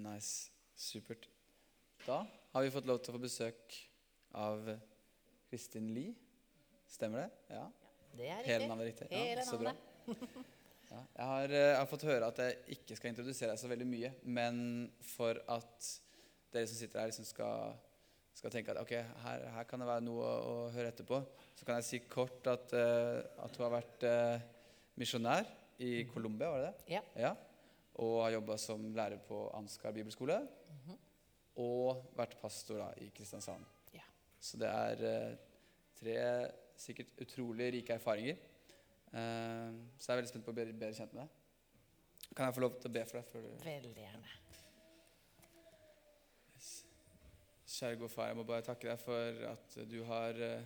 Nice. Supert. Da har vi fått lov til å få besøk av Kristin Lie. Stemmer det? Ja. Det er riktig. Hele navnet er riktig? Ja, så bra. Ja, jeg, har, eh, jeg har fått høre at jeg ikke skal introdusere deg så veldig mye, men for at dere som sitter her, liksom skal, skal tenke at ok, her, her kan det være noe å, å høre etterpå, så kan jeg si kort at, uh, at hun har vært uh, misjonær i Colombia, var det det? Ja. Ja. Og har jobba som lærer på Ansgar bibelskole. Og vært pastor da, i Kristiansand. Ja. Så det er eh, tre sikkert utrolig rike erfaringer. Eh, så jeg er veldig spent på å bli bedre kjent med deg. Kan jeg få lov til å be for deg? Før du... Veldig gjerne. Kjære gode far, jeg må bare takke deg for at du har eh,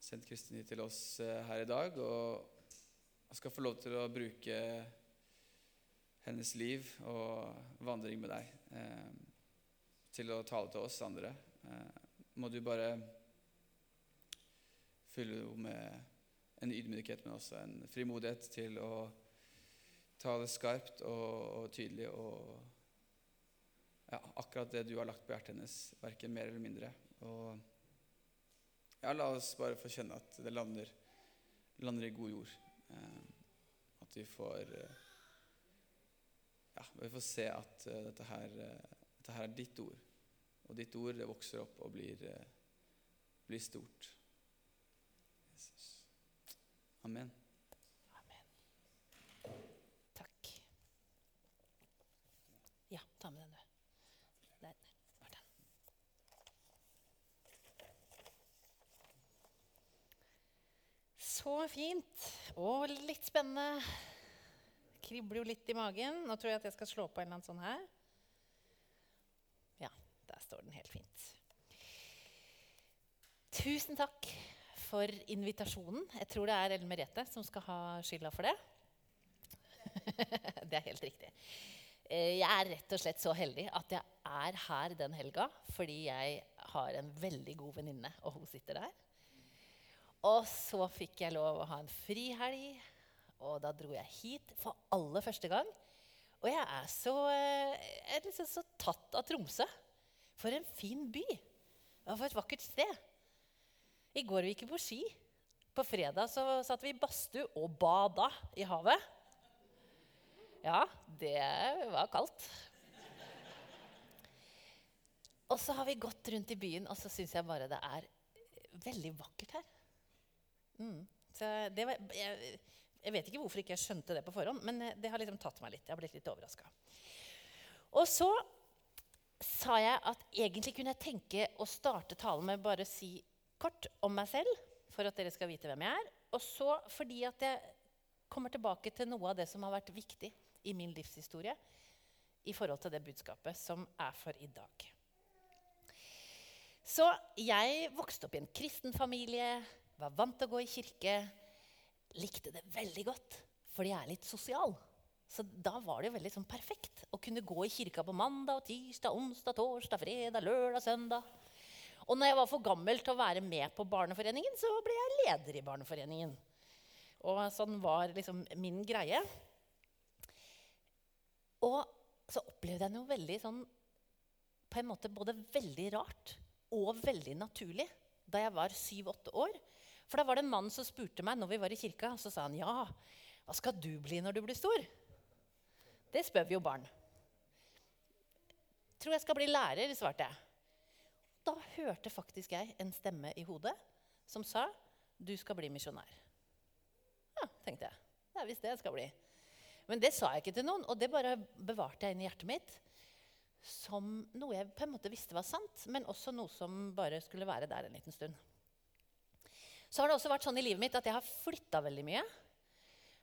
sendt Kristin hit til oss her i dag. Og jeg skal få lov til å bruke hennes liv og vandring med deg eh, til å tale til oss andre. Eh, må du bare fylle henne med en ydmykhet, men også en frimodighet til å tale skarpt og, og tydelig og ja, akkurat det du har lagt på hjertet hennes, verken mer eller mindre. Og ja, la oss bare få kjenne at det lander, lander i god jord. Eh, at vi får eh, Ja, vi får se at eh, dette, her, eh, dette her er ditt ord. Og ditt ord det vokser opp og blir, eh, blir stort. Jesus. Amen. Amen. Takk. Ja, ta med den, du. Så fint. Og litt spennende. Kribler jo litt i magen. Nå tror jeg at jeg skal slå på en eller annen sånn her. Ja, der står den helt fint. Tusen takk for invitasjonen. Jeg tror det er Ellen Merete som skal ha skylda for det. det er helt riktig. Eh, Jeg er rett og slett så heldig at jeg er her den helga fordi jeg har en veldig god venninne, og hun sitter der. Og så fikk jeg lov å ha en frihelg, og da dro jeg hit for aller første gang. Og jeg er så, eh, jeg er liksom så tatt av Tromsø. For en fin by. Og for et vakkert sted. I går gikk vi på ski. På fredag så satt vi i badstue og bada i havet. Ja, det var kaldt. Og så har vi gått rundt i byen, og så syns jeg bare det er veldig vakkert her. Mm. Så det var, jeg, jeg vet ikke hvorfor ikke jeg skjønte det på forhånd, men eh, det har liksom tatt meg litt. Jeg har blitt litt overraska. Og så sa jeg at egentlig kunne jeg tenke å starte talen med bare å si kort om meg selv, for at dere skal vite hvem jeg er. Og så fordi at jeg kommer tilbake til noe av det som har vært viktig i min livshistorie i forhold til det budskapet som er for i dag. Så jeg vokste opp i en kristen familie, var vant til å gå i kirke. Likte det veldig godt, fordi jeg er litt sosial. Så da var det jo veldig sånn perfekt å kunne gå i kirka på mandag, tirsdag, onsdag, torsdag, fredag, lørdag, søndag. Og når jeg var for gammel til å være med på Barneforeningen, så ble jeg leder i Barneforeningen. Og sånn var liksom min greie. Og så opplevde jeg noe veldig sånn På en måte både veldig rart og veldig naturlig da jeg var syv-åtte år. For da var det en mann som spurte meg når vi var i kirka, så sa han ja, hva skal du bli når du blir stor? Det spør vi jo barn. Tror jeg skal bli lærer, svarte jeg. Da hørte faktisk jeg en stemme i hodet som sa du skal bli misjonær. Ja, tenkte jeg. Det er visst det jeg skal bli. Men det sa jeg ikke til noen, og det bare bevarte jeg inn i hjertet mitt som noe jeg på en måte visste var sant, men også noe som bare skulle være der en liten stund. Så har det også vært sånn i livet mitt at jeg har flytta veldig mye.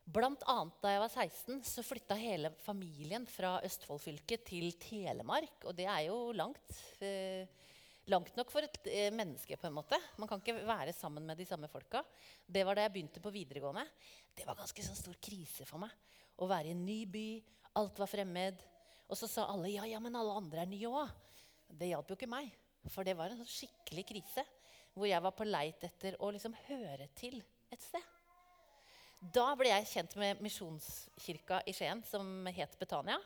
Blant annet da jeg var 16, så flytta hele familien fra Østfold fylke til Telemark. Og det er jo langt. Eh, langt nok for et eh, menneske, på en måte. Man kan ikke være sammen med de samme folka. Det var da jeg begynte på videregående. Det var ganske sånn stor krise for meg. Å være i en ny by. Alt var fremmed. Og så sa alle ja, ja, men alle andre er nye òg. Det hjalp jo ikke meg. For det var en sånn skikkelig krise. Hvor jeg var på leit etter å liksom høre til et sted. Da ble jeg kjent med misjonskirka i Skien, som het Betania.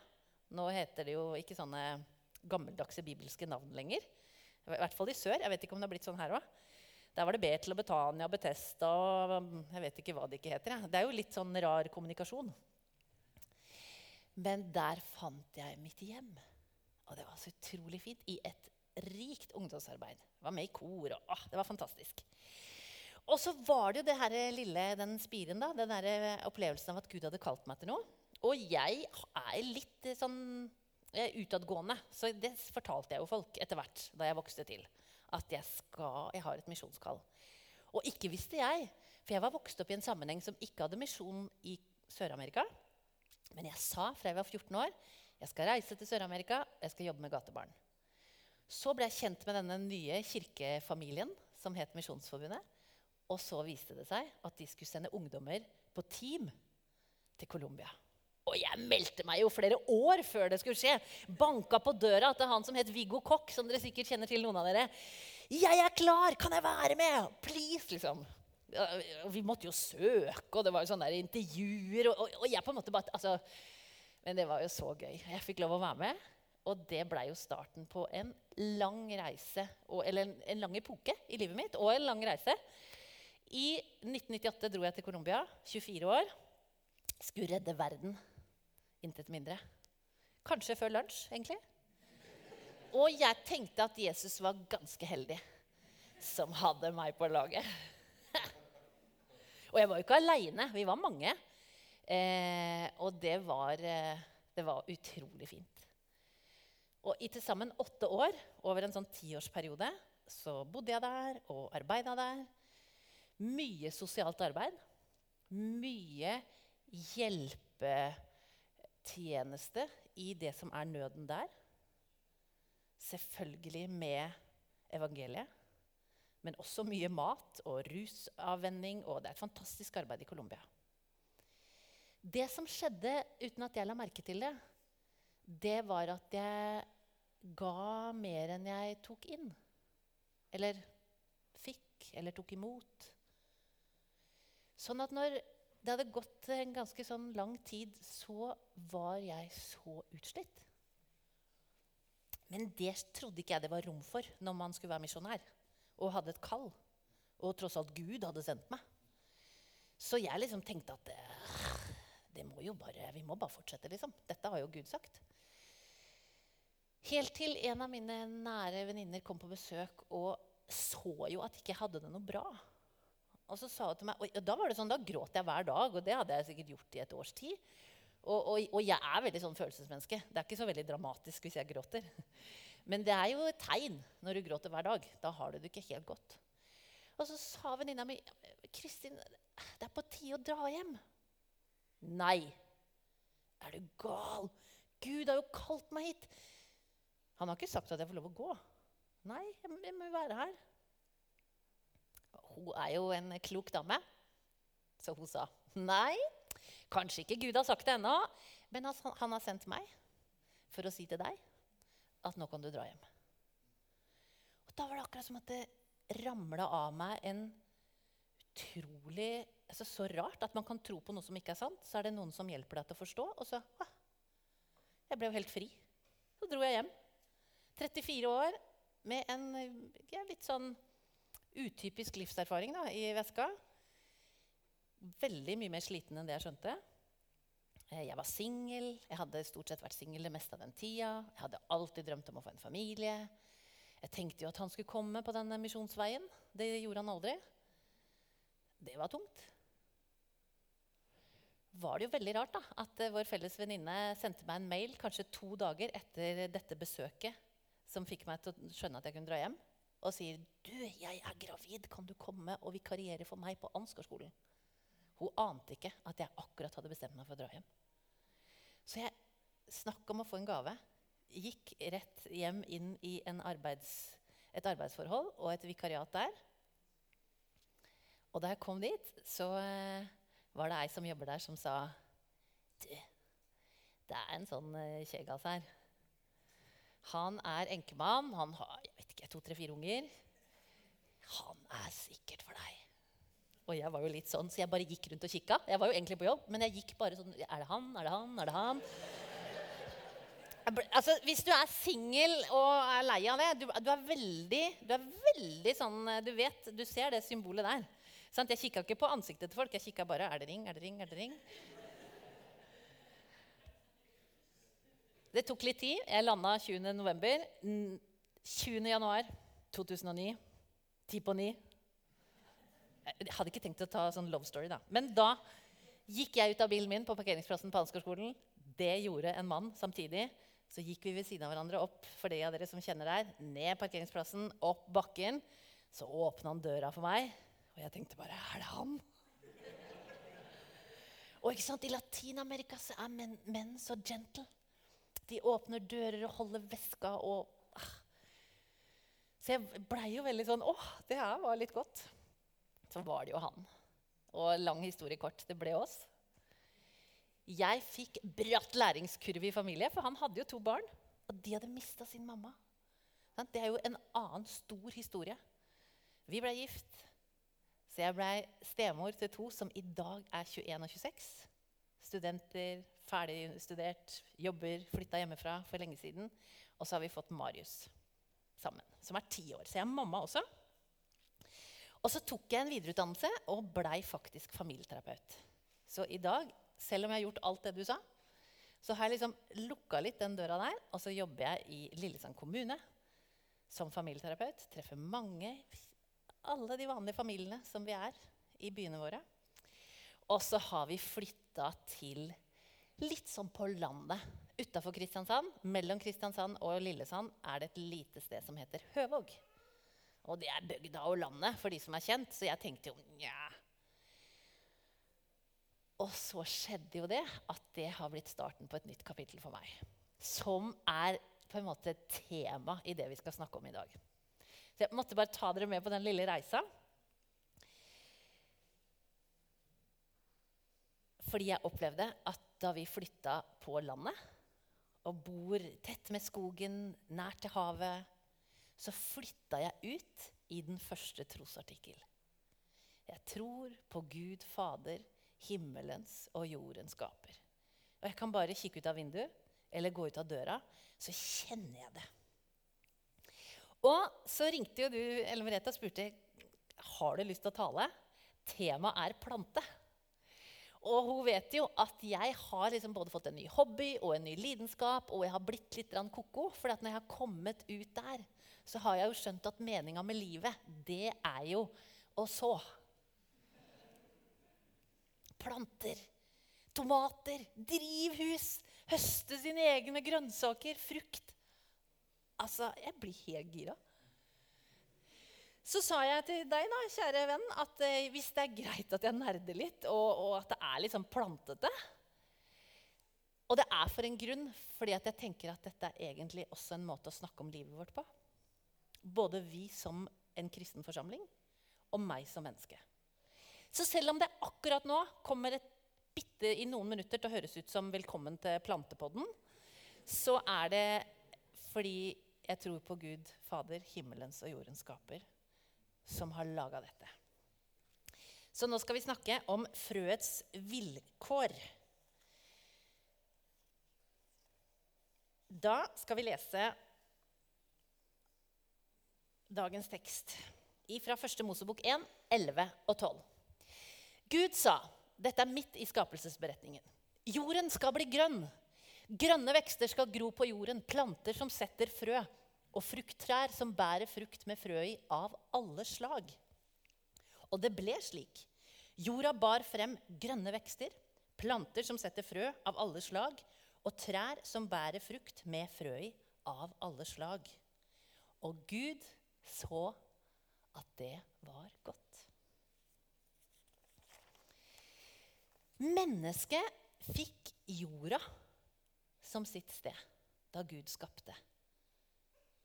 Nå heter det jo ikke sånne gammeldagse bibelske navn lenger. I hvert fall i sør. Jeg vet ikke om det har blitt sånn her òg. Der var det Betel og Betania og Betesta og jeg vet ikke hva det ikke heter. Ja. Det er jo litt sånn rar kommunikasjon. Men der fant jeg mitt hjem. Og det var så utrolig fint. I et rikt ungdomsarbeid. Var med i kor. og åh, Det var fantastisk. Og så var det jo det her lille, den spiren, da, den der opplevelsen av at Gud hadde kalt meg til noe. Og jeg er litt eh, sånn eh, utadgående, så det fortalte jeg jo folk etter hvert da jeg vokste til. At jeg, skal, jeg har et misjonskall. Og ikke visste jeg, for jeg var vokst opp i en sammenheng som ikke hadde misjon i Sør-Amerika. Men jeg sa fra jeg var 14 år jeg skal reise til Sør-Amerika, jeg skal jobbe med gatebarn. Så ble jeg kjent med denne nye kirkefamilien som het Misjonsforbundet. Og så viste det seg at de skulle sende ungdommer på team til Colombia. Og jeg meldte meg jo flere år før det skulle skje. Banka på døra til han som het Viggo Kokk, som dere sikkert kjenner til, noen av dere. 'Jeg er klar! Kan jeg være med?' Please, liksom. Vi måtte jo søke, og det var jo sånne intervjuer. Og, og, jeg på en måte bare, altså, Men det var jo så gøy. Jeg fikk lov å være med. Og det blei jo starten på en lang reise, eller en, en lang epoke i livet mitt. Og en lang reise. I 1998 dro jeg til Colombia, 24 år. Skulle redde verden. Intet mindre. Kanskje før lunsj, egentlig. Og jeg tenkte at Jesus var ganske heldig som hadde meg på laget. og jeg var jo ikke aleine. Vi var mange. Eh, og det var, eh, det var utrolig fint. Og i til sammen åtte år, over en sånn tiårsperiode, så bodde jeg der og arbeida der. Mye sosialt arbeid. Mye hjelpetjeneste i det som er nøden der. Selvfølgelig med evangeliet. Men også mye mat og rusavvenning. Og det er et fantastisk arbeid i Colombia. Det som skjedde uten at jeg la merke til det, det var at jeg ga mer enn jeg tok inn. Eller fikk, eller tok imot. Sånn at når det hadde gått en ganske sånn lang tid, så var jeg så utslitt. Men det trodde ikke jeg det var rom for når man skulle være misjonær og hadde et kall. Og tross alt Gud hadde sendt meg. Så jeg liksom tenkte at det må jo bare, vi må bare fortsette, liksom. Dette har jo Gud sagt. Helt til en av mine nære venninner kom på besøk og så jo at jeg ikke hadde det noe bra. Og så sa hun til meg, og da var det sånn, da gråt jeg hver dag, og det hadde jeg sikkert gjort i et års tid. Og, og, og, jeg er veldig sånn følelsesmenneske. Det er ikke så veldig dramatisk hvis jeg gråter. Men det er jo et tegn når du gråter hver dag. Da har du det ikke helt godt. Og så sa venninna mi Kristin, det er på tide å dra hjem. Nei. Er du gal? Gud har jo kalt meg hit. Han har ikke sagt at jeg får lov å gå. Nei, jeg må være her. Hun er jo en klok dame, så hun sa nei. Kanskje ikke Gud har sagt det ennå, men han har sendt meg for å si til deg at nå kan du dra hjem. Og Da var det akkurat som at det ramla av meg en utrolig altså Så rart at man kan tro på noe som ikke er sant. Så er det noen som hjelper deg til å forstå. Og så ah, Jeg ble jo helt fri. Så dro jeg hjem. 34 år med en ja, litt sånn utypisk livserfaring da, i veska. Veldig mye mer sliten enn det jeg skjønte. Eh, jeg var singel. Jeg hadde stort sett vært singel det meste av den tida. Jeg hadde alltid drømt om å få en familie. Jeg tenkte jo at han skulle komme på denne misjonsveien. Det gjorde han aldri. Det var tungt. Var det jo veldig rart da, at uh, vår felles venninne sendte meg en mail kanskje to dager etter dette besøket som fikk meg til å skjønne at jeg kunne dra hjem, og sier du, jeg er gravid, kan du komme og vikariere for meg på Ansgarskolen? Hun ante ikke at jeg akkurat hadde bestemt meg for å dra hjem. Så jeg snakk om å få en gave. Gikk rett hjem inn i arbeids, et arbeidsforhold og et vikariat der. Og da jeg kom dit, så uh, var det ei som jobber der, som sa Du, det er en sånn uh, kjegas her. Han er enkemann. Han har jeg vet ikke, to, tre, fire unger. Han er sikkert for deg. Og jeg var jo litt sånn, så jeg bare gikk rundt og kikka. Jeg var jo egentlig på jobb, men jeg gikk bare sånn Er det han? Er det han? Er det han? Ble- Altså, hvis du er singel og er lei av det du, du er veldig Du er veldig sånn Du vet, du ser det symbolet der. Sant? Jeg kikka ikke på ansiktet til folk. Jeg kikka bare Er det ring? Er det ring? Er det ring? Det tok litt tid. Jeg landa 20. november. 20. januar 2009. Ti på ni. Jeg hadde ikke tenkt å ta sånn love story, da. Men da gikk jeg ut av bilen min på parkeringsplassen på Ansgarskolen. Det gjorde en mann samtidig. Så gikk vi ved siden av hverandre opp for de av dere som kjenner der, ned parkeringsplassen, opp bakken. Så åpna han døra for meg, og jeg tenkte bare Er det han? Og ikke sant, I Latin-Amerika er menn, menn så gentle. De åpner dører og holder veska og ah. Så jeg blei jo veldig sånn Å, det her var litt godt. Så var det jo han. Og lang historie kort, det ble oss. Jeg fikk bratt læringskurve i familie, for han hadde jo to barn. Og de hadde mista sin mamma. Det er jo en annen stor historie. Vi ble gift. Så jeg blei stemor til to som i dag er 21 og 26. Studenter, ferdig studert, jobber, flytta hjemmefra for lenge siden. Og så har vi fått Marius sammen, som er ti år. Så jeg er mamma også. Og så tok jeg en videreutdannelse og blei faktisk familieterapeut. Så i dag, selv om jeg har gjort alt det du sa, så har jeg liksom lukka litt den døra der. Og så jobber jeg i Lillesand kommune som familieterapeut. Treffer mange, alle de vanlige familiene som vi er i byene våre. Og så har vi flytta til litt sånn på landet utafor Kristiansand. Mellom Kristiansand og Lillesand er det et lite sted som heter Høvåg. Og det er bygda og landet for de som er kjent, så jeg tenkte jo nja. Og så skjedde jo det at det har blitt starten på et nytt kapittel for meg. Som er på en måte tema i det vi skal snakke om i dag. Så jeg måtte bare ta dere med på den lille reisa. Fordi jeg opplevde at da vi flytta på landet og bor tett med skogen, nær til havet, så flytta jeg ut i den første trosartikkel. Jeg tror på Gud Fader, himmelens og jordens skaper. Og jeg kan bare kikke ut av vinduet eller gå ut av døra, så kjenner jeg det. Og så ringte jo du, Ellen Merete, og spurte har du lyst til å tale. Temaet er plante. Og hun vet jo at jeg har liksom både fått en ny hobby og en ny lidenskap, og jeg har blitt litt ko-ko. For når jeg har kommet ut der, så har jeg jo skjønt at meninga med livet, det er jo å så. Planter, tomater, drivhus, høste sine egne grønnsaker, frukt. Altså, jeg blir helt gira. Så sa jeg til deg, da, kjære venn, at eh, hvis det er greit at jeg nerder litt, og, og at det er litt sånn plantete Og det er for en grunn, fordi jeg tenker at dette er egentlig også en måte å snakke om livet vårt på. Både vi som en kristen forsamling, og meg som menneske. Så selv om det akkurat nå kommer et bitte i noen minutter til å høres ut som 'Velkommen til Plantepodden', så er det fordi jeg tror på Gud Fader, himmelens og jordens skaper, som har laga dette. Så nå skal vi snakke om frøets vilkår. Da skal vi lese dagens tekst fra første Mosebok 1, 11 og 12. Gud sa, dette er midt i skapelsesberetningen, jorden skal bli grønn. Grønne vekster skal gro på jorden, planter som setter frø, og frukttrær som bærer frukt med frø i av alle slag. Og det ble slik. Jorda bar frem grønne vekster, planter som setter frø av alle slag, og trær som bærer frukt med frø i av alle slag. Og Gud så at det var godt. Mennesket fikk jorda som sitt sted da Gud skapte.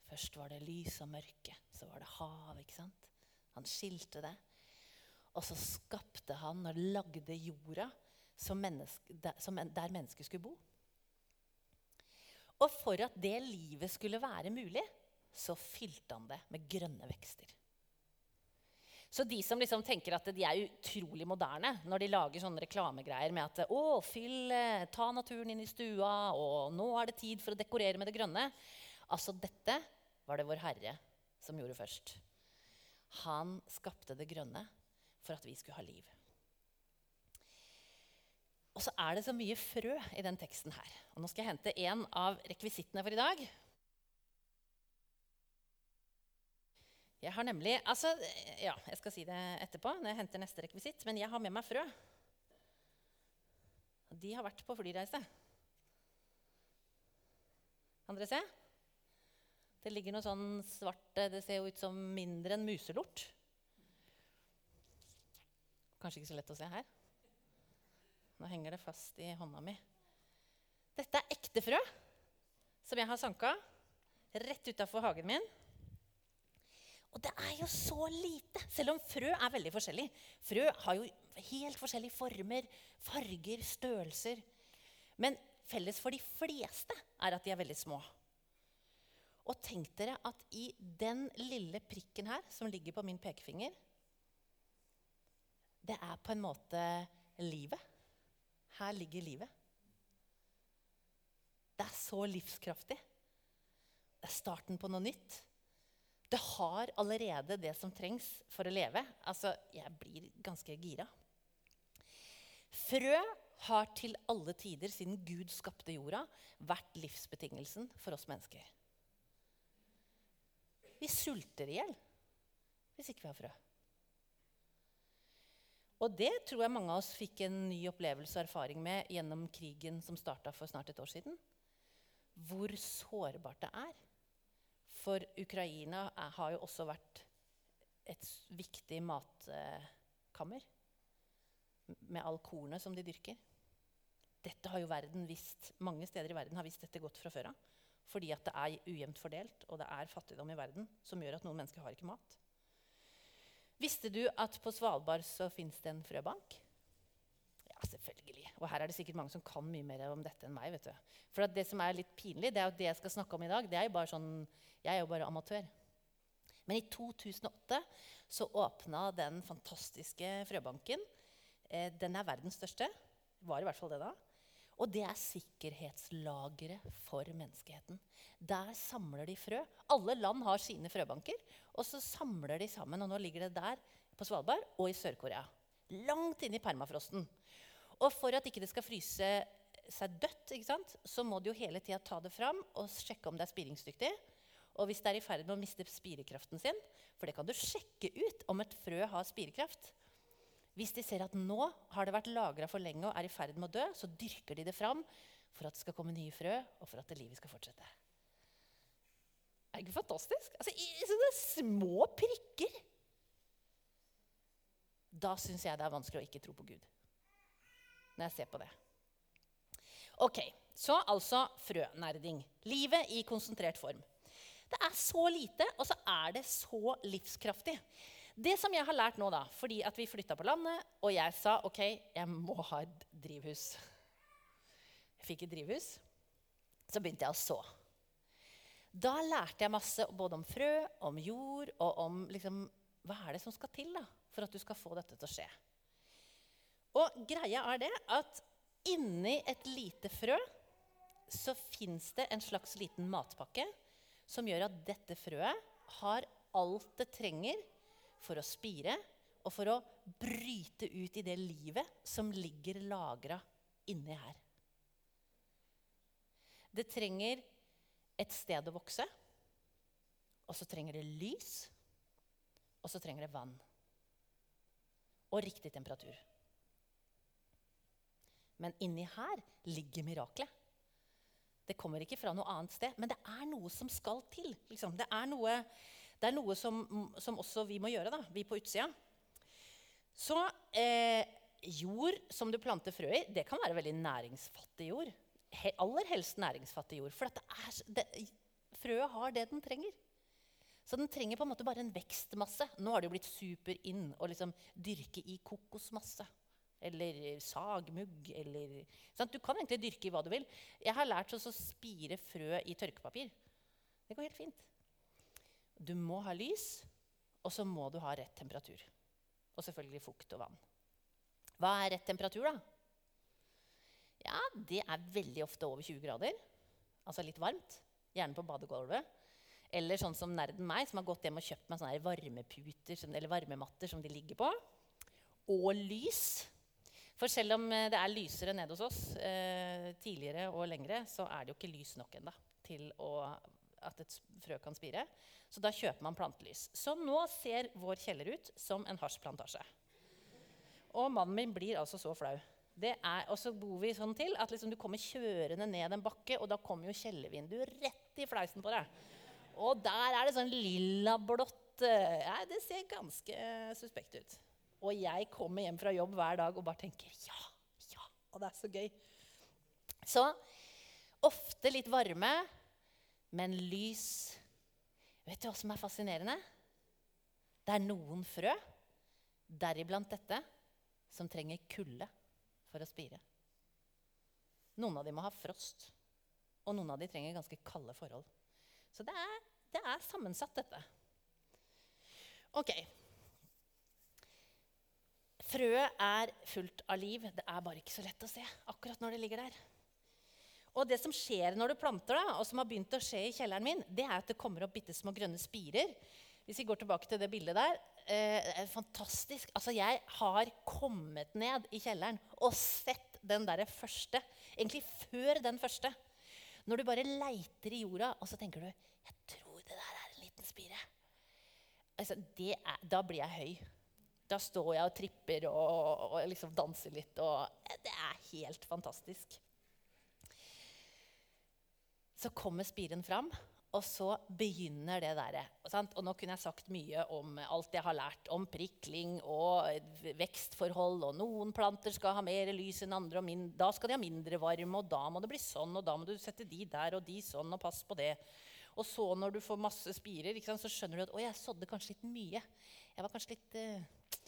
Først var det lys og mørke, så var det hav. ikke sant? Han skilte det. Og så skapte han og lagde jorda som menneske, der, mennesket skulle bo. Og for at det livet skulle være mulig, så fylte han det med grønne vekster. Så de som liksom tenker at de er utrolig moderne når de lager sånne reklamegreier med at å, fyll, ta naturen inn i stua, og nå er det tid for å dekorere med det grønne Altså, dette var det Vår Herre som gjorde først. Han skapte det grønne for at vi skulle ha liv. Og så er det så mye frø i den teksten her. Og nå skal jeg hente en av rekvisittene for i dag. Jeg har nemlig Altså, ja, jeg skal si det etterpå når jeg henter neste rekvisitt, men jeg har med meg frø. De har vært på flyreise. Kan dere se? Det ligger noe sånn svart Det ser jo ut som mindre enn muselort. Kanskje ikke så lett å se her. Nå henger det fast i hånda mi. Dette er ekte frø som jeg har sanka rett utafor hagen min. Og det er jo så lite, selv om frø er veldig forskjellig. Frø har jo helt forskjellige former, farger, størrelser. Men felles for de fleste er at de er veldig små. Og tenk dere at i den lille prikken her, som ligger på min pekefinger Det er på en måte livet. Her ligger livet. Det er så livskraftig. Det er starten på noe nytt. Det har allerede det som trengs for å leve. Altså, jeg blir ganske gira. Frø har til alle tider, siden Gud skapte jorda, vært livsbetingelsen for oss mennesker. Vi sulter i hjel hvis ikke vi har frø. Og det tror jeg mange av oss fikk en ny opplevelse og erfaring med gjennom krigen som starta for snart et år siden. Hvor sårbart det er. For Ukraina har jo også vært et viktig matkammer. Med all kornet som de dyrker. Dette har jo verden visst, Mange steder i verden har visst dette godt fra før av. Fordi at det er ujevnt fordelt, og det er fattigdom i verden som gjør at noen mennesker har ikke mat. Visste du at på Svalbard så fins det en frøbank? Ja, selvfølgelig. Og her er det sikkert mange som kan mye mer om dette enn meg. vet du. For det som er litt pinlig, det er jo det jeg skal snakke om i dag. det er jo bare sånn, Jeg er jo bare amatør. Men i 2008 så åpna den fantastiske frøbanken. Eh, den er verdens største. Var i hvert fall det da. Og det er sikkerhetslageret for menneskeheten. Der samler de frø. Alle land har sine frøbanker. Og så samler de sammen, og nå ligger det der på Svalbard og i Sør-Korea. Langt inne i permafrosten. Og for at ikke det skal fryse seg dødt, så må de jo hele tida ta det fram og sjekke om det er spiringsdyktig. Og hvis det er i ferd med å miste spirekraften sin, for det kan du sjekke ut om et frø har spirekraft, hvis de ser at nå har det vært lagra for lenge og er i ferd med å dø, så dyrker de det fram for at det skal komme nye frø, og for at livet skal fortsette. Er det ikke fantastisk? Altså, I sånne små prikker. Da syns jeg det er vanskelig å ikke tro på Gud. Når jeg ser på det. Ok, Så altså frønerding. Livet i konsentrert form. Det er så lite, og så er det så livskraftig. Det som jeg har lært nå, da, fordi at vi flytta på landet, og jeg sa ok, jeg må ha et drivhus Jeg fikk et drivhus. Så begynte jeg å så. Da lærte jeg masse både om frø, om jord og om liksom, hva er det som skal til da, for at du skal få dette til å skje. Og greia er det at inni et lite frø så fins det en slags liten matpakke som gjør at dette frøet har alt det trenger for å spire og for å bryte ut i det livet som ligger lagra inni her. Det trenger et sted å vokse, og så trenger det lys, og så trenger det vann. Og riktig temperatur. Men inni her ligger miraklet. Det kommer ikke fra noe annet sted, men det er noe som skal til. Liksom. Det er noe det er noe som, som også vi må gjøre, da, vi på utsida. Så eh, jord som du planter frø i, det kan være veldig næringsfattig jord. He, aller helst næringsfattig jord. For er, det, frøet har det den trenger. Så den trenger på en måte bare en vekstmasse. Nå har det jo blitt super in å liksom dyrke i kokosmasse. Eller sagmugg. Eller, sant? Du kan egentlig dyrke i hva du vil. Jeg har lært oss å spire frø i tørkepapir. Det går helt fint. Du må ha lys, og så må du ha rett temperatur. Og selvfølgelig fukt og vann. Hva er rett temperatur, da? Ja, Det er veldig ofte over 20 grader. Altså litt varmt. Gjerne på badegulvet. Eller sånn som nerden meg, som har gått hjem og kjøpt meg sånne varmeputer eller varmematter som de ligger på. Og lys. For selv om eh, det er lysere nede hos oss eh, tidligere og lengre, så er det jo ikke lys nok ennå til å, at et frø kan spire. Så da kjøper man plantelys. Så nå ser vår kjeller ut som en hasjplantasje. Og mannen min blir altså så flau. Og så bor vi sånn til at liksom du kommer kjørende ned en bakke, og da kommer jo kjellervinduet rett i fleisen på deg. Og der er det sånn lilla-blått ja, Det ser ganske uh, suspekt ut. Og jeg kommer hjem fra jobb hver dag og bare tenker ja, ja, og det er så gøy. Så ofte litt varme, men lys. Vet du hva som er fascinerende? Det er noen frø, deriblant dette, som trenger kulde for å spire. Noen av dem må ha frost, og noen av dem trenger ganske kalde forhold. Så det er, det er sammensatt, dette. Ok. Frøet er fullt av liv. Det er bare ikke så lett å se akkurat når det ligger der. Og det som skjer når du planter, da, og som har begynt å skje i kjelleren min, det er at det kommer opp bitte små grønne spirer. Hvis vi går tilbake til det bildet der, eh, fantastisk. Altså, jeg har kommet ned i kjelleren og sett den derre første. Egentlig før den første. Når du bare leiter i jorda, og så tenker du jeg tror det der er en liten spire. Altså, er, da blir jeg høy. Da står jeg og tripper og, og liksom danser litt. Og det er helt fantastisk. Så kommer spiren fram, og så begynner det derre. Og nå kunne jeg sagt mye om alt jeg har lært om prikling og vekstforhold. Og noen planter skal ha mer lys enn andre, og da skal de ha mindre varme. Og da må det bli sånn, og da må du sette de der og de sånn, og pass på det. Og så når du får masse spirer, så skjønner du at å, jeg sådde kanskje litt mye. Jeg var kanskje litt... Uh,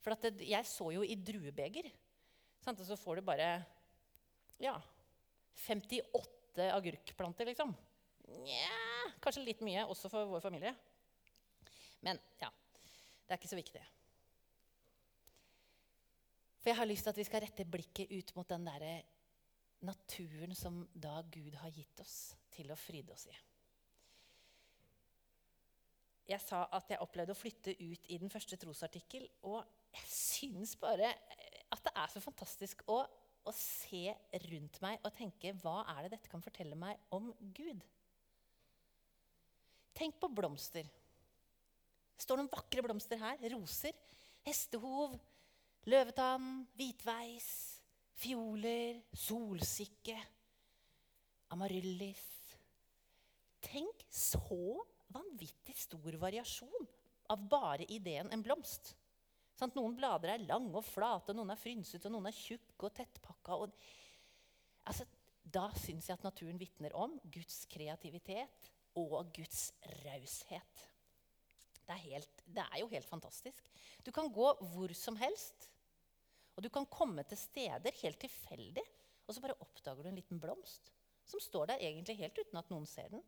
for det, jeg så jo i druebeger. Sant? Og så får du bare ja, 58 agurkplanter, liksom. Nja, kanskje litt mye også for vår familie. Men ja, det er ikke så viktig. For jeg har lyst til at vi skal rette blikket ut mot den der naturen som da Gud har gitt oss til å fryde oss i. Jeg sa at jeg opplevde å flytte ut i den første trosartikkel. Og jeg syns bare at det er så fantastisk å, å se rundt meg og tenke hva er det dette kan fortelle meg om Gud? Tenk på blomster. Det står noen vakre blomster her. Roser. Hestehov, løvetann, hvitveis, fioler, solsikke, amaryllis. Tenk så vanvittig stor variasjon av bare ideen en blomst. Sånn, noen blader er lange og flate, noen er frynsete, og noen er tjukke og tettpakka. Og, altså, da syns jeg at naturen vitner om Guds kreativitet og Guds raushet. Det, det, er jo helt fantastisk. Du kan gå hvor som helst. Og du kan komme til steder helt tilfeldig, og så bare oppdager du en liten blomst som står der egentlig helt uten at noen ser den.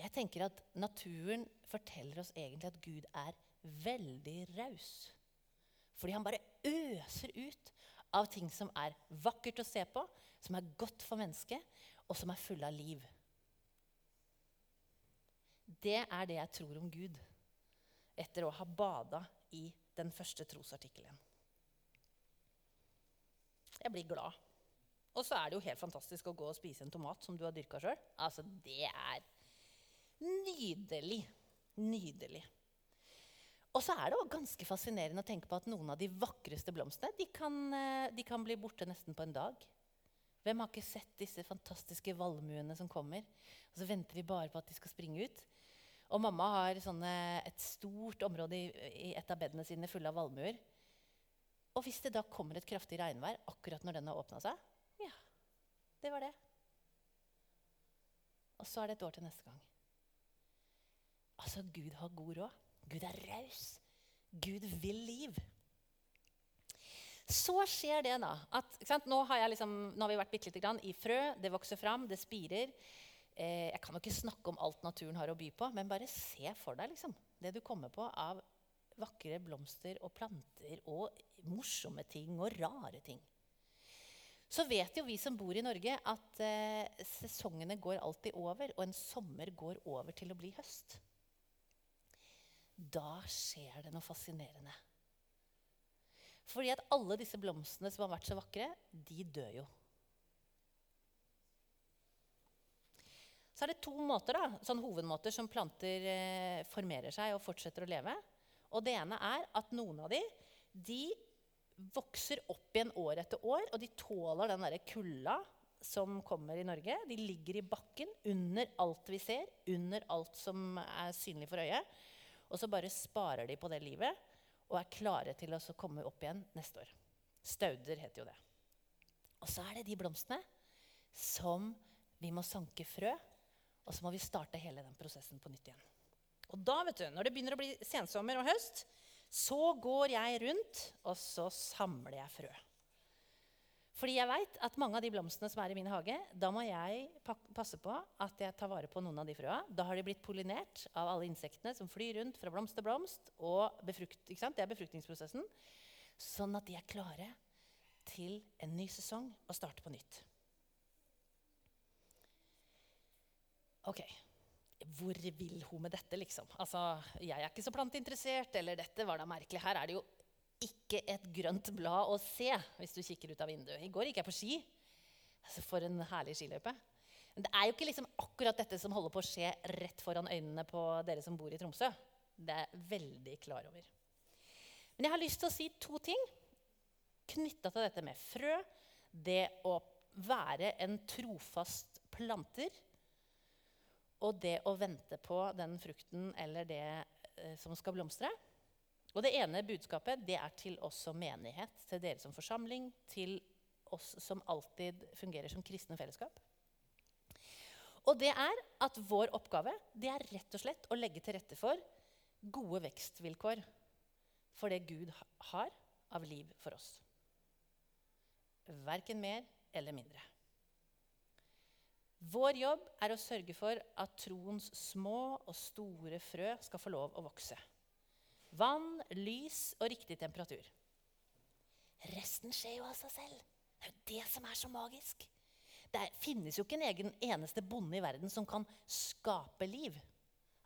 Jeg tenker at Naturen forteller oss egentlig at Gud er veldig raus. Fordi han bare øser ut av ting som er vakkert å se på, som er godt for mennesket, og som er fulle av liv. Det er det jeg tror om Gud etter å ha bada i den første trosartikkelen. Jeg blir glad. Og så er det jo helt fantastisk å gå og spise en tomat som du har dyrka sjøl. Altså, det er nydelig. Nydelig. Og så er det også ganske fascinerende å tenke på at noen av de vakreste blomstene de kan, eh, de kan bli borte nesten på en dag. Hvem har ikke sett disse fantastiske valmuene som kommer? Og så venter vi bare på at de skal springe ut. Og mamma har sånne, et stort område i, i, et av bedene sine fulle av valmuer. Og hvis det da kommer et kraftig regnvær akkurat når den har åpna seg, ja, det var det. Og så er det et år til neste gang. Altså, Gud har god råd. Gud er raus. Gud vil liv. Så skjer det da at nå har, liksom, nå, har vi vært bitte lite grann i frø. Det vokser fram, det spirer. Eh, jeg kan jo ikke snakke om alt naturen har å by på, men bare se for deg liksom, det du kommer på av vakre blomster og planter og morsomme ting og rare ting. Så vet jo vi som bor i Norge, at eh, sesongene går alltid over, og en sommer går over til å bli høst. Da skjer det noe fascinerende. Fordi at alle disse blomstene som har vært så vakre, de dør jo. Så er det to måter, da, sånn hovedmåter som planter eh, formerer seg og fortsetter å leve. Og det ene er at noen av de, de vokser opp igjen år etter år, og de tåler den derre kulda som kommer i Norge. De ligger i bakken under alt vi ser, under alt som er synlig for øyet. Og så bare sparer de på det livet og er klare til å komme opp igjen neste år. Stauder heter jo det. Og så er det de blomstene som vi må sanke frø, og så må vi starte hele den prosessen på nytt igjen. Og da, vet du, når det begynner å bli sensommer og høst, så går jeg rundt, og så samler jeg frø. Fordi jeg veit at mange av de blomstene som er i min hage, da må jeg passe på at jeg tar vare på noen av de frøa. Da har de blitt pollinert av alle insektene som flyr rundt fra blomst til blomst. og befrukt, Det er befruktningsprosessen. Sånn at de er klare til en ny sesong og starte på nytt. Ok, hvor vil hun med dette, liksom? Altså, Jeg er ikke så planteinteressert, eller dette var da merkelig. Her er det jo ikke et grønt blad å se hvis du kikker ut av vinduet. I går gikk jeg på ski. Altså, for en herlig skiløype. Men det er jo ikke liksom akkurat dette som holder på å skje rett foran øynene på dere som bor i Tromsø. Det er jeg veldig klar over. Men jeg har lyst til å si to ting knytta til dette med frø. Det å være en trofast planter. Og det å vente på den frukten eller det eh, som skal blomstre. Og Det ene budskapet det er til oss som menighet, til dere som forsamling, til oss som alltid fungerer som kristne fellesskap. Og det er at vår oppgave det er rett og slett å legge til rette for gode vekstvilkår for det Gud har av liv for oss. Verken mer eller mindre. Vår jobb er å sørge for at troens små og store frø skal få lov å vokse. Vann, lys og riktig temperatur. Resten skjer jo av seg selv. Det er jo det som er så magisk. Det finnes jo ikke en egen eneste bonde i verden som kan skape liv.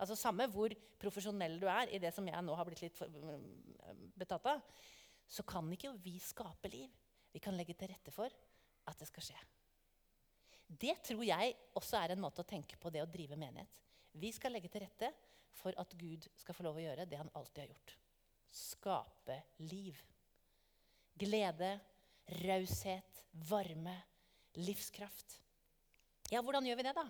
Altså Samme hvor profesjonell du er i det som jeg nå har blitt litt betatt av, så kan ikke jo vi skape liv. Vi kan legge til rette for at det skal skje. Det tror jeg også er en måte å tenke på det å drive menighet. Vi skal legge til rette for at Gud skal få lov å gjøre det han alltid har gjort. Skape liv. Glede, raushet, varme, livskraft. Ja, hvordan gjør vi det, da?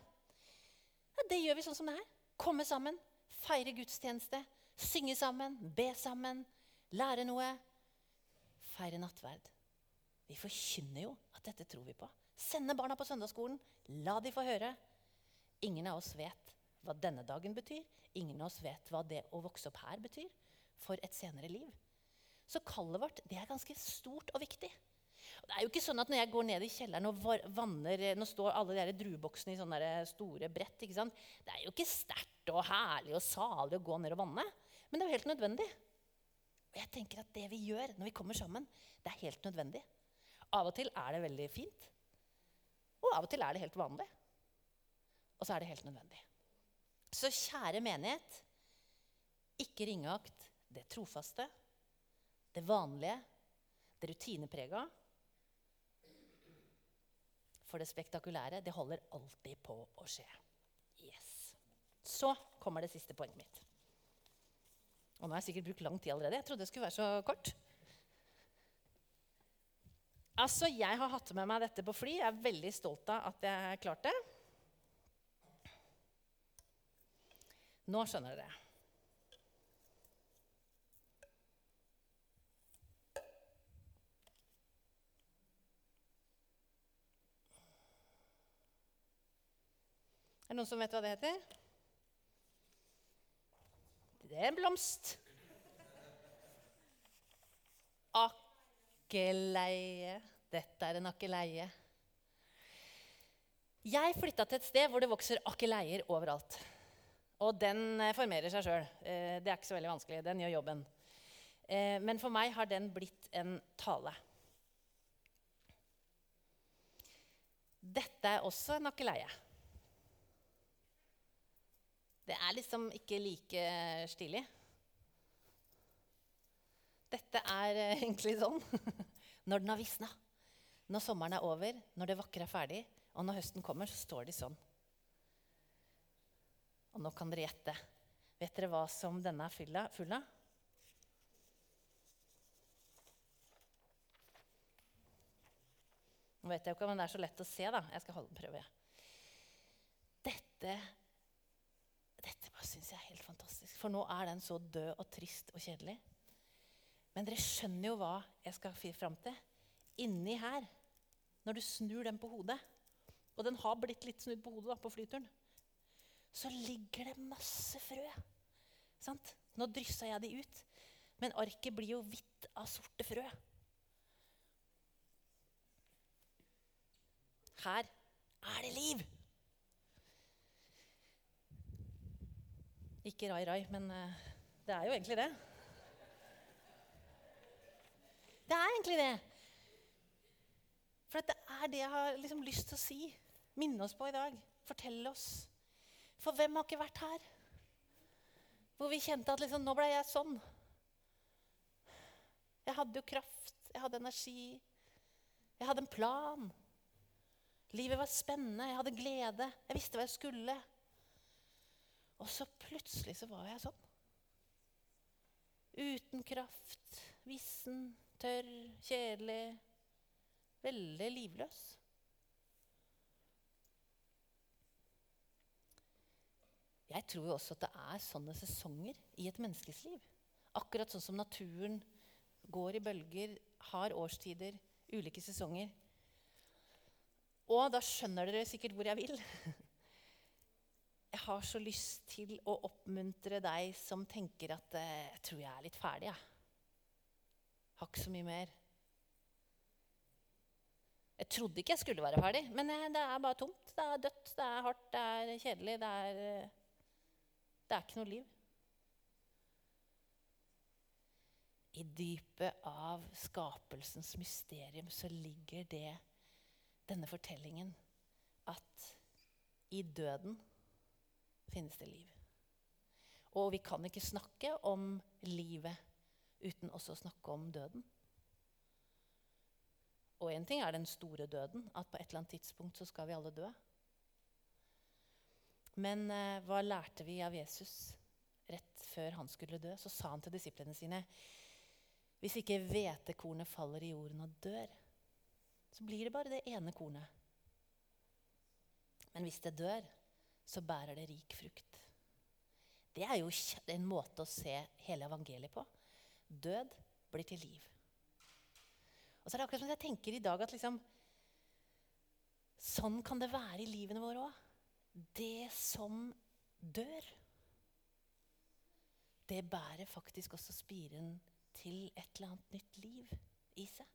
Ja, det gjør vi sånn som det her. Komme sammen, feire gudstjeneste, synge sammen, be sammen, lære noe. Feire nattverd. Vi forkynner jo at dette tror vi på. Sende barna på søndagsskolen. La de få høre. Ingen av oss vet hva denne dagen betyr. Ingen av oss vet hva det å vokse opp her betyr for et senere liv. Så kallet vårt det er ganske stort og viktig. Og det er jo ikke sånn at Når jeg går ned i kjelleren og vanner Nå står alle de drueboksene i sånne store brett. ikke sant? Det er jo ikke sterkt og herlig og salig å gå ned og vanne. Men det er jo helt nødvendig. Og jeg tenker at Det vi gjør når vi kommer sammen, det er helt nødvendig. Av og til er det veldig fint. Og av og til er det helt vanlig. Og så er det helt nødvendig. Så kjære menighet, ikke ringeakt det trofaste, det vanlige, det rutineprega. For det spektakulære, det holder alltid på å skje. Yes. Så kommer det siste poenget mitt. Og nå har jeg sikkert brukt lang tid allerede. Jeg trodde det skulle være så kort. Altså, Jeg har hatt med meg dette på fly. Jeg er veldig stolt av at jeg klarte det. Nå skjønner dere. Er det noen som vet hva det heter? Det er en blomst. Akkeleie. Dette er en akkeleie. Jeg flytta til et sted hvor det vokser akkeleier overalt. Og den eh, formerer seg sjøl. Eh, det er ikke så veldig vanskelig. Den gjør jobben. Eh, men for meg har den blitt en tale. Dette er også en akkeleie. Det er liksom ikke like stilig. Dette er egentlig sånn når den har visna. Når sommeren er over, når det vakre er ferdig, og når høsten kommer, så står de sånn. Og nå kan dere gjette. Vet dere hva som denne er full av? Nå vet jeg jo ikke om det er så lett å se, da. Jeg skal holde, prøve. Dette dette syns jeg er helt fantastisk. For nå er den så død og trist og kjedelig. Men dere skjønner jo hva jeg skal fram til. Inni her, når du snur den på hodet Og den har blitt litt snudd på hodet da, på flyturen. Så ligger det masse frø. Sant? Nå dryssa jeg de ut. Men arket blir jo hvitt av sorte frø. Her er det liv. Ikke rai, rai, men uh, det er jo egentlig det. Det er egentlig det. For det er det jeg har liksom lyst til å si. Minne oss på i dag. Fortelle oss. For hvem har ikke vært her? Hvor vi kjente at liksom, nå ble jeg sånn. Jeg hadde jo kraft, jeg hadde energi, jeg hadde en plan. Livet var spennende, jeg hadde glede, jeg visste hva jeg skulle. Og så plutselig så var jeg sånn. Uten kraft, vissen, tørr, kjedelig. Veldig livløs. Jeg tror jo også at det er sånne sesonger i et menneskes liv. Akkurat sånn som naturen går i bølger, har årstider, ulike sesonger. Og da skjønner dere sikkert hvor jeg vil. Jeg har så lyst til å oppmuntre deg som tenker at eh, jeg tror jeg er litt ferdig. Jeg. Har ikke så mye mer. Jeg trodde ikke jeg skulle være ferdig, men eh, det er bare tomt. Det er dødt, det er hardt, det er kjedelig. Det er, eh, det er ikke noe liv. I dypet av skapelsens mysterium så ligger det, denne fortellingen, at i døden finnes det liv. Og vi kan ikke snakke om livet uten også å snakke om døden. Og én ting er den store døden, at på et eller annet tidspunkt så skal vi alle dø. Men eh, hva lærte vi av Jesus rett før han skulle dø? Så sa han til disiplene sine hvis ikke hvetekornet faller i jorden og dør, så blir det bare det ene kornet. Men hvis det dør, så bærer det rik frukt. Det er jo en måte å se hele evangeliet på. Død blir til liv. Og så er det akkurat som jeg tenker i dag at liksom, sånn kan det være i livene våre òg. Det som dør, det bærer faktisk også spiren til et eller annet nytt liv i seg.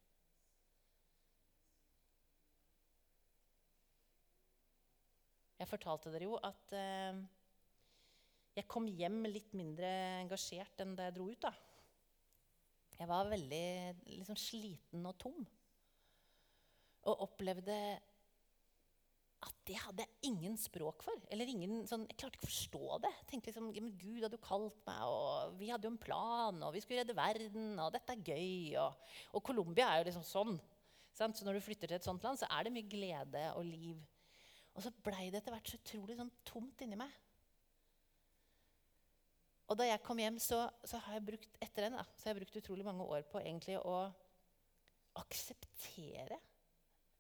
Jeg fortalte dere jo at eh, jeg kom hjem litt mindre engasjert enn da jeg dro ut. da. Jeg var veldig liksom, sliten og tom. Og opplevde at det hadde jeg ingen språk for. eller ingen, sånn, Jeg klarte ikke å forstå det. Jeg tenkte liksom, men Gud hadde jo kalt meg, og vi hadde jo en plan, og vi skulle redde verden, og dette er gøy. Og, og Colombia er jo liksom sånn. Sant? Så når du flytter til et sånt land, så er det mye glede og liv. Og så blei det etter hvert så utrolig sånn tomt inni meg. Og da jeg kom hjem, så, så har jeg brukt etter den, da, så har jeg brukt utrolig mange år på egentlig å akseptere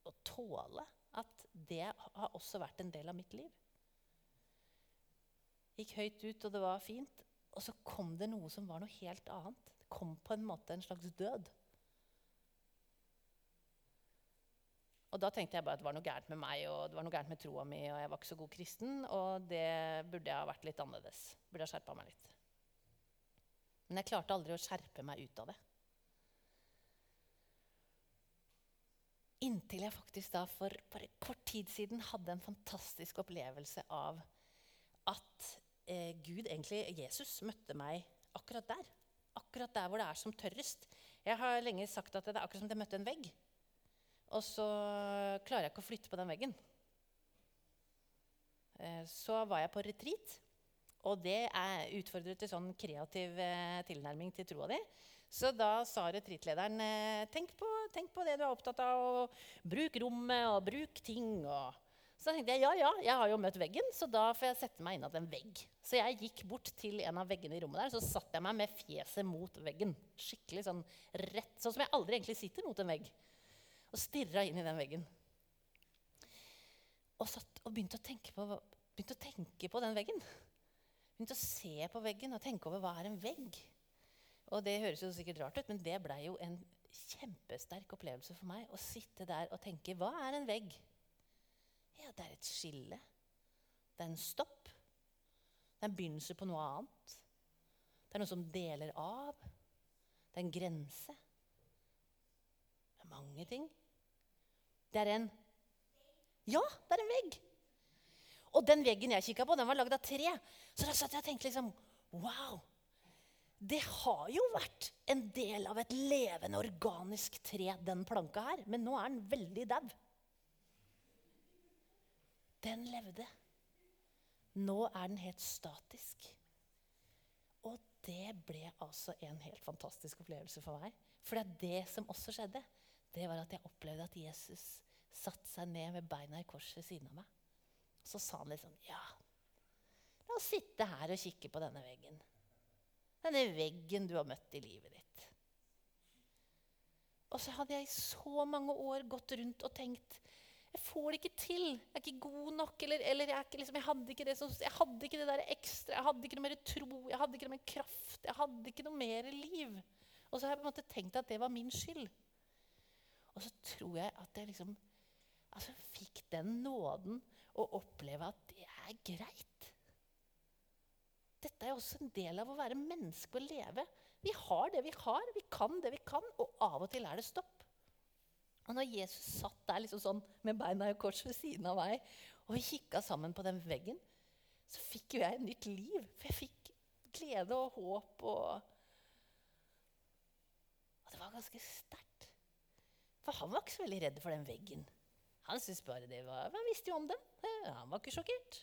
og tåle at det har også vært en del av mitt liv. Gikk høyt ut, og det var fint. Og så kom det noe som var noe helt annet. Det kom på en måte en slags død. Og da tenkte jeg bare at det var noe gærent med meg og det var noe gærent med troa mi. Og jeg var ikke så god kristen, og det burde jeg ha vært litt annerledes. Burde ha skjerpa meg litt. Men jeg klarte aldri å skjerpe meg ut av det. Inntil jeg faktisk da for bare kort tid siden hadde en fantastisk opplevelse av at eh, Gud, egentlig Jesus, møtte meg akkurat der. akkurat der hvor det er som tørrest. Jeg har lenge sagt at det er akkurat som om jeg møtte en vegg. Og så klarer jeg ikke å flytte på den veggen. Eh, Så var jeg på retreat, og det er utfordret til sånn kreativ eh, tilnærming til troa di. Så da sa retreatlederen eh, tenk tenk på det du er opptatt av, og bruk rommet og bruk ting. Og så tenkte jeg ja, ja, jeg har jo møtt veggen, så da får jeg sette meg innad en vegg. Så jeg gikk bort til en av veggene i rommet der, så satte jeg meg med fjeset mot veggen. Skikkelig sånn rett, sånn som jeg aldri egentlig sitter mot en vegg. Og stirra inn i den veggen. Og, satt, og begynte, å på, begynte å tenke på den veggen. Begynte å se på veggen og tenke over hva er en vegg. Og det høres jo sikkert rart ut, men det blei jo en kjempesterk opplevelse for meg å sitte der og tenke hva er en vegg? Ja, det er et skille. Det er en stopp. Det er en begynnelse på noe annet. Det er noe som deler av. Det er en grense. Det er mange ting. Det er en Ja, det er en vegg. Og den veggen jeg kikka på, den var lagd av tre. Så da satt jeg og tenkte liksom Wow! Det har jo vært en del av et levende, organisk tre, den planka her. Men nå er den veldig dau. Den levde. Nå er den helt statisk. Og det ble altså en helt fantastisk opplevelse for meg. For det, er det som også skjedde, det var at jeg opplevde at Jesus satte seg ned med beina i kors ved siden av meg. Så sa han liksom Ja, la oss sitte her og kikke på denne veggen. Denne veggen du har møtt i livet ditt. Og så hadde jeg i så mange år gått rundt og tenkt jeg får det ikke til. Jeg er ikke god nok. Eller, eller jeg, ikke, liksom, jeg, hadde ikke det som, jeg hadde ikke det der ekstra. Jeg hadde ikke noe mer tro. Jeg hadde ikke noe mer kraft. Jeg hadde ikke noe mer liv. Og så har jeg på en måte tenkt at det var min skyld. Og så tror jeg at jeg liksom altså, fikk den nåden å oppleve at det er greit. Dette er også en del av å være menneske og leve. Vi har det vi har, vi kan det vi kan, og av og til er det stopp. Og når Jesus satt der liksom sånn med beina i kors ved siden av meg, og vi kikka sammen på den veggen, så fikk jo jeg et nytt liv. For jeg fikk glede og håp og Og det var ganske sterkt. For han var ikke så veldig redd for den veggen. Han syntes bare det var Han visste jo om. Eh, Han var ikke sjokkert.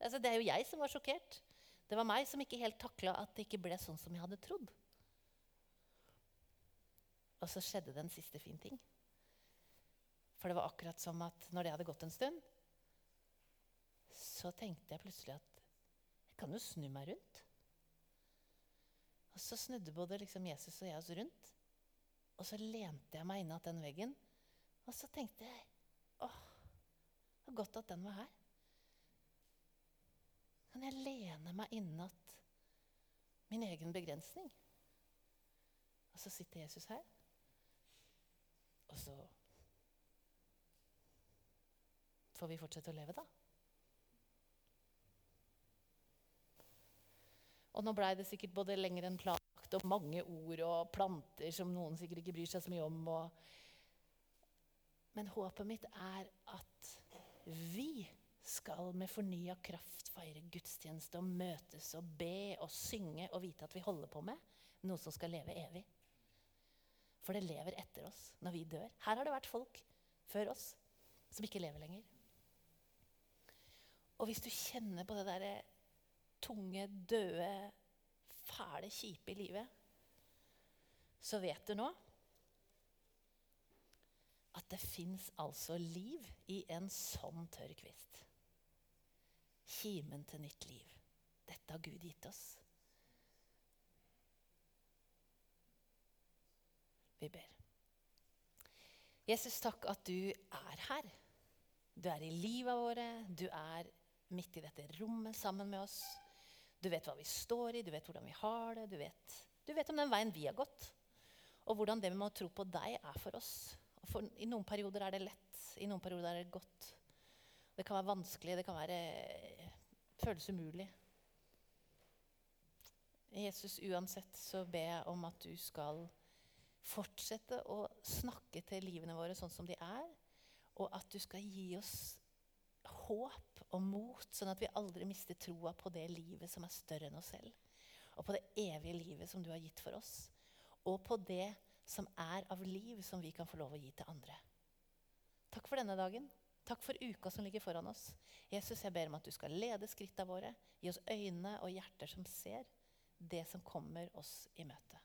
Altså, det er jo jeg som var sjokkert. Det var meg som ikke helt takla at det ikke ble sånn som jeg hadde trodd. Og så skjedde det en siste fin ting. For det var akkurat som at når det hadde gått en stund, så tenkte jeg plutselig at jeg kan jo snu meg rundt. Og så snudde både liksom Jesus og jeg oss rundt. Og så lente jeg meg innat den veggen. Og så tenkte jeg åh, det var godt at den var her. Kan jeg lene meg innat min egen begrensning? Og så sitter Jesus her. Og så får vi fortsette å leve, da. Og nå blei det sikkert både lenger enn planlagt og mange ord og planter som noen sikkert ikke bryr seg så mye om. Og Men håpet mitt er at vi skal med fornya kraft feire gudstjeneste og møtes og be og synge og vite at vi holder på med noe som skal leve evig. For det lever etter oss når vi dør. Her har det vært folk før oss som ikke lever lenger. Og hvis du kjenner på det derre tunge, døde, fæle, kjipe i livet, så vet du nå at det fins altså liv i en sånn tørr kvist. Kimen til nytt liv. Dette har Gud gitt oss. Vi ber. Jesus, takk at du er her. Du er i livet våre. Du er midt i dette rommet sammen med oss. Du vet hva vi står i, du vet hvordan vi har det. Du vet, du vet om den veien vi har gått, og hvordan det med å tro på deg er for oss. For, I noen perioder er det lett, i noen perioder er det godt. Det kan være vanskelig, det kan være føles umulig. Jesus, uansett så ber jeg om at du skal fortsette å snakke til livene våre sånn som de er, og at du skal gi oss håp og mot, sånn at vi aldri mister troa på det livet som er større enn oss selv. og på det evige livet som du har gitt for oss. Og på det som er av liv som vi kan få lov å gi til andre. Takk for denne dagen. Takk for uka som ligger foran oss. Jesus, jeg ber om at du skal lede skrittene våre. Gi oss øyne og hjerter som ser det som kommer oss i møte.